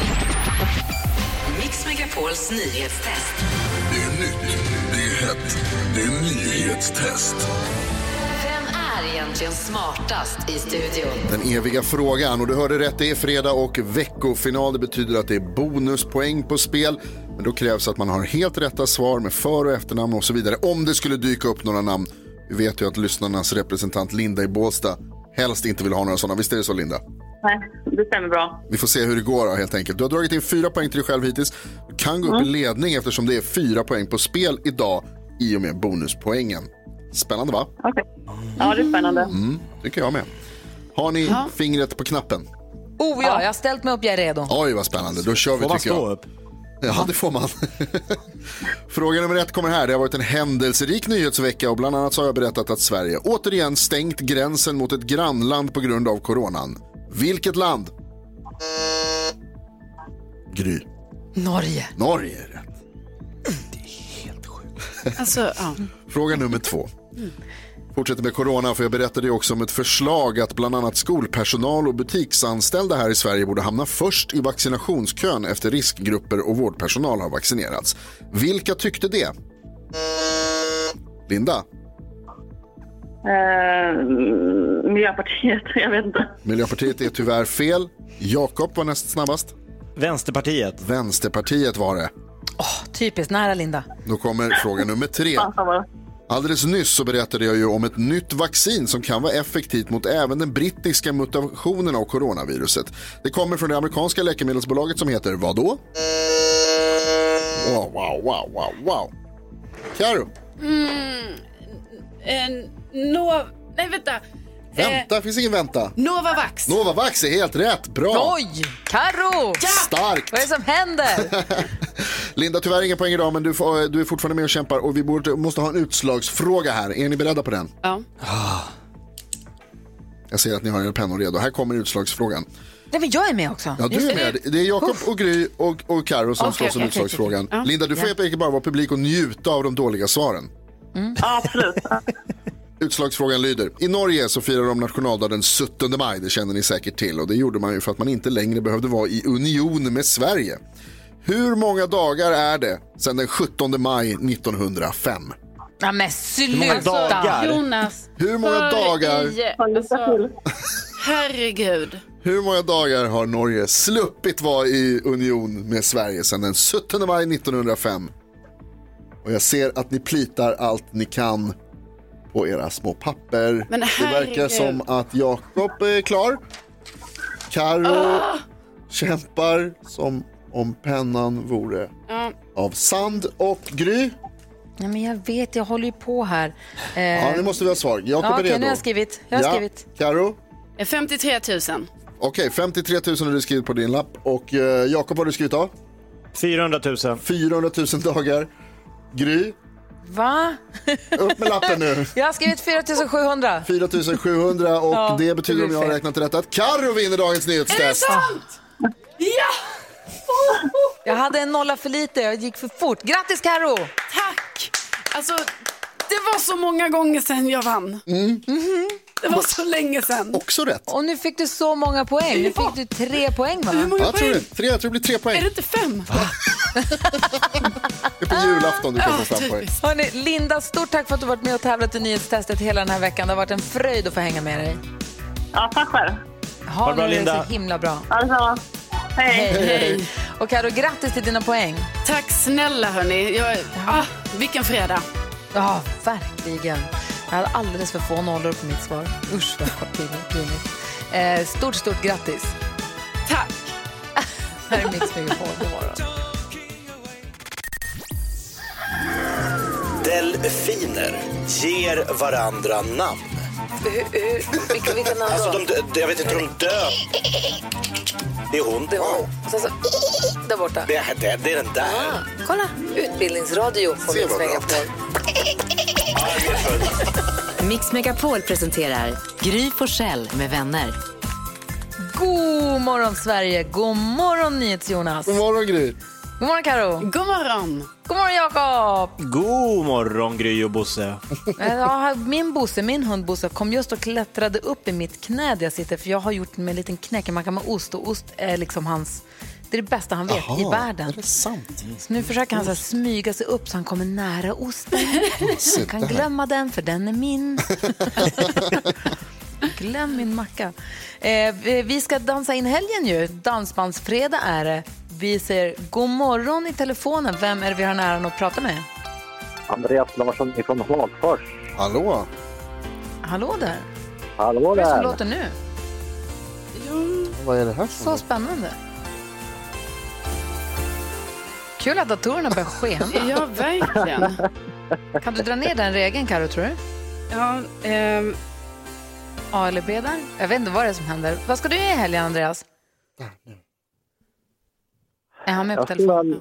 Mix Megapols nyhetstest. Det är nytt, det är hett, det är nyhetstest. Egentligen smartast i studion? Den eviga frågan. Och du hörde rätt, det är fredag och veckofinal. Det betyder att det är bonuspoäng på spel. Men då krävs att man har helt rätta svar med för och efternamn och så vidare. Om det skulle dyka upp några namn. Vi vet ju att lyssnarnas representant Linda i Båstad helst inte vill ha några sådana. Visst är det så Linda? Nej, det stämmer bra. Vi får se hur det går då, helt enkelt. Du har dragit in fyra poäng till dig själv hittills. Du kan gå upp i ledning eftersom det är fyra poäng på spel idag i och med bonuspoängen. Spännande va? Okej. Ja, det är spännande. Mm, tycker jag med. Har ni fingret på knappen? Oh ja, jag har ställt mig upp, jag är redo. Oj, vad spännande. Då kör vi Får man tycker jag. stå upp? Ja, det får man. Fråga nummer ett kommer här. Det har varit en händelserik nyhetsvecka och bland annat så har jag berättat att Sverige återigen stängt gränsen mot ett grannland på grund av coronan. Vilket land? Gry. Norge. Norge är rätt. Alltså, ja. Fråga nummer två. Fortsätter med corona för jag berättade ju också om ett förslag att bland annat skolpersonal och butiksanställda här i Sverige borde hamna först i vaccinationskön efter riskgrupper och vårdpersonal har vaccinerats. Vilka tyckte det? Linda, Eh, Miljöpartiet, jag vet inte. Miljöpartiet är tyvärr fel. Jakob var näst snabbast. Vänsterpartiet. Vänsterpartiet var det. Typiskt nära Linda. Då kommer fråga nummer tre. Alldeles nyss så berättade jag ju om ett nytt vaccin som kan vara effektivt mot även den brittiska mutationen av coronaviruset. Det kommer från det amerikanska läkemedelsbolaget som heter vad då? Wow, wow, wow, wow, wow. Karo, Mm, en, no, nej vänta. vänta, finns ingen vänta. Novavax. Novavax är helt rätt, bra. Oj! Karo! Starkt. Vad är det som händer? Linda, tyvärr ingen poäng idag, men du, får, du är fortfarande med och kämpar och vi borde, måste ha en utslagsfråga här. Är ni beredda på den? Ja. Jag ser att ni har era pennor redo. Här kommer utslagsfrågan. Nej, men jag är med också. Ja, du Just är med. Det är Jakob och Gry och, och Karo som Okej, slåss om okej, utslagsfrågan. okej. Ja. Linda, du får enkelt bara vara publik och njuta av de dåliga svaren. Absolut. Utslagsfrågan lyder. I Norge så firar de nationaldagen 17 maj, det känner ni säkert till. Och det gjorde man ju för att man inte längre behövde vara i union med Sverige. Hur många dagar är det sedan den 17 maj 1905? Ja, men sluta! Jonas. Hur många dagar? I, alltså, herregud. Hur många dagar har Norge sluppit vara i union med Sverige sedan den 17 maj 1905? Och jag ser att ni plitar allt ni kan på era små papper. Men det verkar herregud. som att Jakob är klar. Karo Ah! kämpar som om pennan vore Ja. av sand. Och Gry, Nej, men jag vet, jag håller ju på här. Eh, ja, nu måste vi ha svar. Jakob ja, är redo. nu har jag skrivit. Jag har ja. skrivit. Karo? 53 000. Okej, 53 000 har du skrivit på din lapp. Och eh, Jakob vad har du skrivit av? 400 000. 400 000 dagar. Gry, Va? upp med lappen nu. Jag har skrivit 4700. 4 700 och Ja, det betyder det om jag har räknat rätt att Karo vinner dagens nyhetstest. Ja! Jag hade en nolla för lite, jag gick för fort. Grattis Karo! Tack! Alltså, det var så många gånger sedan jag vann. Mm. Mhm. Det var så länge sedan. Också rätt. Och nu fick du så många poäng. Nu fick du tre poäng va? Hur många Jag tror, poäng? det. Tre, jag tror det blir tre poäng. Är det inte fem? Det är på julafton du kan få fem poäng. Hörrni, Linda, stort tack för att du varit med och tävlat i nyhetstestet hela den här veckan. Det har varit en fröjd att få hänga med dig. Ja, tack själv. Ha, Ha det bra, Linda. så himla bra. Ja, detsamma. Hej. Hej. Hej. Och Karo, grattis till dina poäng. Tack snälla hörni. Jag, ah, vilken fredag. Ja, verkligen. Jag hade alldeles för få nollor på mitt svar. Usch, vad pinigt. pinigt. Eh, stort, stort grattis. Tack. Här är Mix Megapol. God morgon. Delfiner ger varandra namn. Vilka, vilka namn Alltså, då? de, de, jag vet inte hur de dör. Det är hon. Det är hon. Och sen så, där borta. Det, är- det, det är den där. Ah, kolla, utbildningsradio på Se Mix vad bra. Megapol. Mix Megapol presenterar Gry Forssell med vänner. God morgon Sverige, god morgon NyhetsJonas. God morgon Gry. God morgon Karo. God morgon. God morgon Jakob. God morgon Gry och Bosse. Ja, min Bosse, min hund Bosse kom just och klättrade upp i mitt knä där jag sitter för jag har gjort med en liten knäckemacka med ost och ost är liksom hans det är det bästa han vet Jaha, i världen. är det sant? Så nu försöker han så här smyga sig upp så han kommer nära osten. Han kan glömma den för den är min. Glöm min macka. Eh, vi- vi ska dansa in helgen ju. Dansbandsfredag är det. Vi säger god morgon i telefonen. Vem är det vi har nära att prata med? Andreas Larsson från Hagfors. Hallå? Hallå där. Hallå Vad är det som där. låter nu? Vad är det här Så spännande. Kul att datorerna börjar skena. Ja, verkligen. Kan du dra ner den regeln, Karo, tror du? Ja, ehm, A eller B där? Jag vet inte vad det är som händer. Vad ska du göra i helgen, Andreas? Är han med på Jag ska, telefon? väl,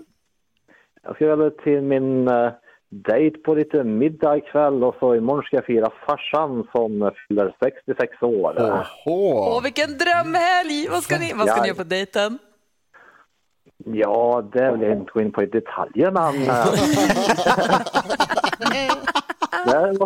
jag ska väl till min uh, dejt på lite middag ikväll och så imorgon ska jag fira farsan som fyller 66 år. Åh, vilken drömhelg! Vad ska ni, vad ska Ja. ni göra på dejten? Ja, det vill jag inte gå in på i detaljer men... eh, det,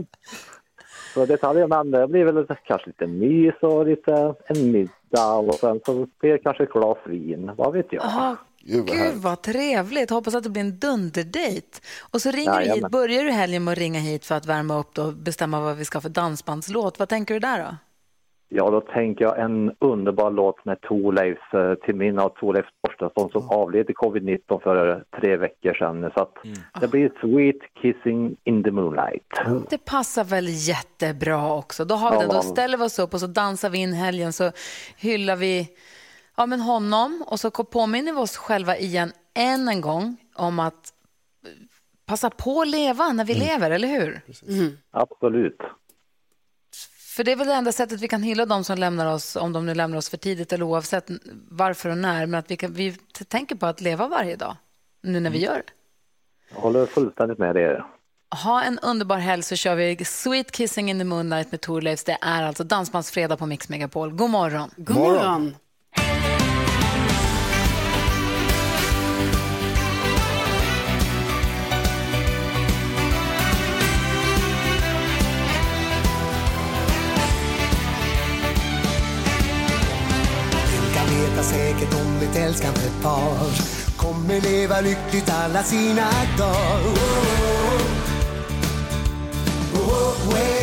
så detaljer men det blir väl kanske lite mys och lite en middag och sen så blir det kanske ett glas vin, vad vet jag. Aha, Gud, vad Gud vad trevligt. Hoppas att det blir en dunderdejt. Och så ringer du hit, börjar du helgen med att ringa hit för att värma upp och bestämma vad vi ska för dansbandslåt. Vad tänker du där då? Ja, då tänker jag en underbar låt med Thorleifs, eh, till minne av Thorleif Torstensson som avled i covid-19 för tre veckor sedan. Så att det blir Sweet Kissing in the Moonlight. Det passar väl jättebra också. Då, har vi Ja, den. Då ställer vi oss upp och så dansar vi in helgen så hyllar vi ja, men honom och så påminner vi oss själva igen än en gång om att eh, passa på att leva när vi lever, eller hur? Absolut. För det är väl det enda sättet vi kan hylla de som lämnar oss, om de nu lämnar oss för tidigt eller oavsett varför och när, men att vi, kan, vi tänker på att leva varje dag, nu när vi gör det. Jag håller fullständigt med er. Ha en underbar helg så kör vi Sweet Kissing in the Moonlight med Thorleifs. Det är alltså Dansbandsfredag på Mix Megapol. God morgon. God morgon. Veta säkert om ett älskande par kommer leva lyckligt alla sina dagar. Oh, oh, oh, oh.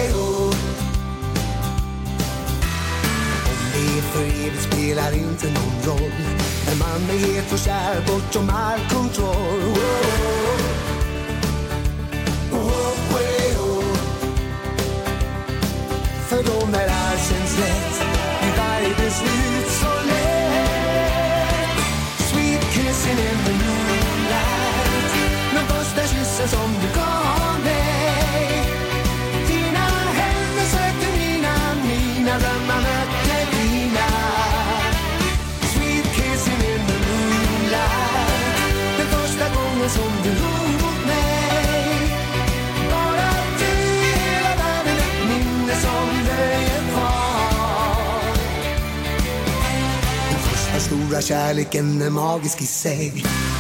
För evigt spelar inte någon roll när man är het och kär bortom all kontroll. Oh, oh, oh, oh. För dem när allt känns lätt blir varje beslut så lätt Sweet kissing in the moonlight Den första kyssen som kärleken är magisk i sig.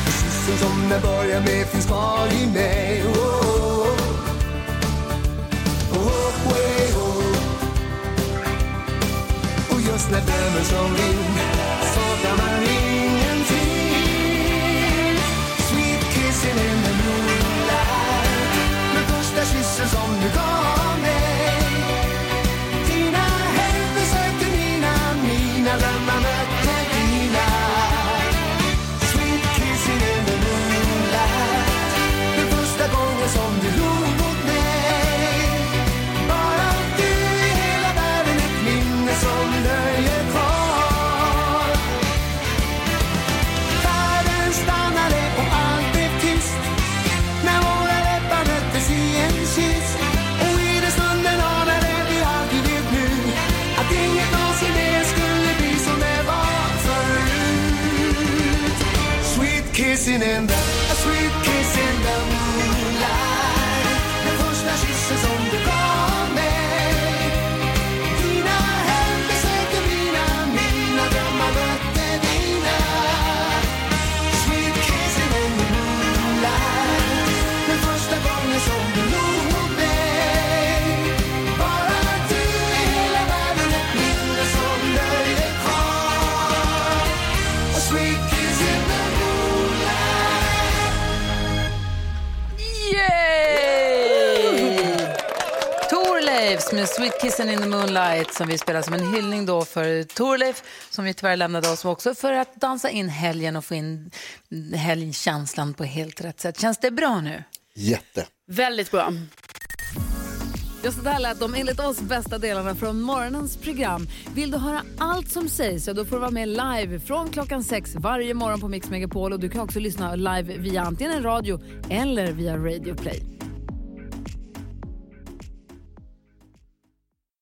Och kyssen som den börjar med finns kvar i mig. Oh, oh, oh, oh, oh, oh. oh. Och just när drömmen slår in. Kissing in the Moonlight som vi spelar som en hyllning då för Thorleif som vi tyvärr lämnade oss också för att dansa in helgen och få in helgkänslan på helt rätt sätt. Känns det bra nu? Jätte. Väldigt bra. Ja, så där lät de enligt oss bästa delarna från morgonens program. Vill du höra allt som sägs så då får du vara med live från klockan sex varje morgon på Mix Megapol. Och du kan också lyssna live via antingen radio eller via Radio Play.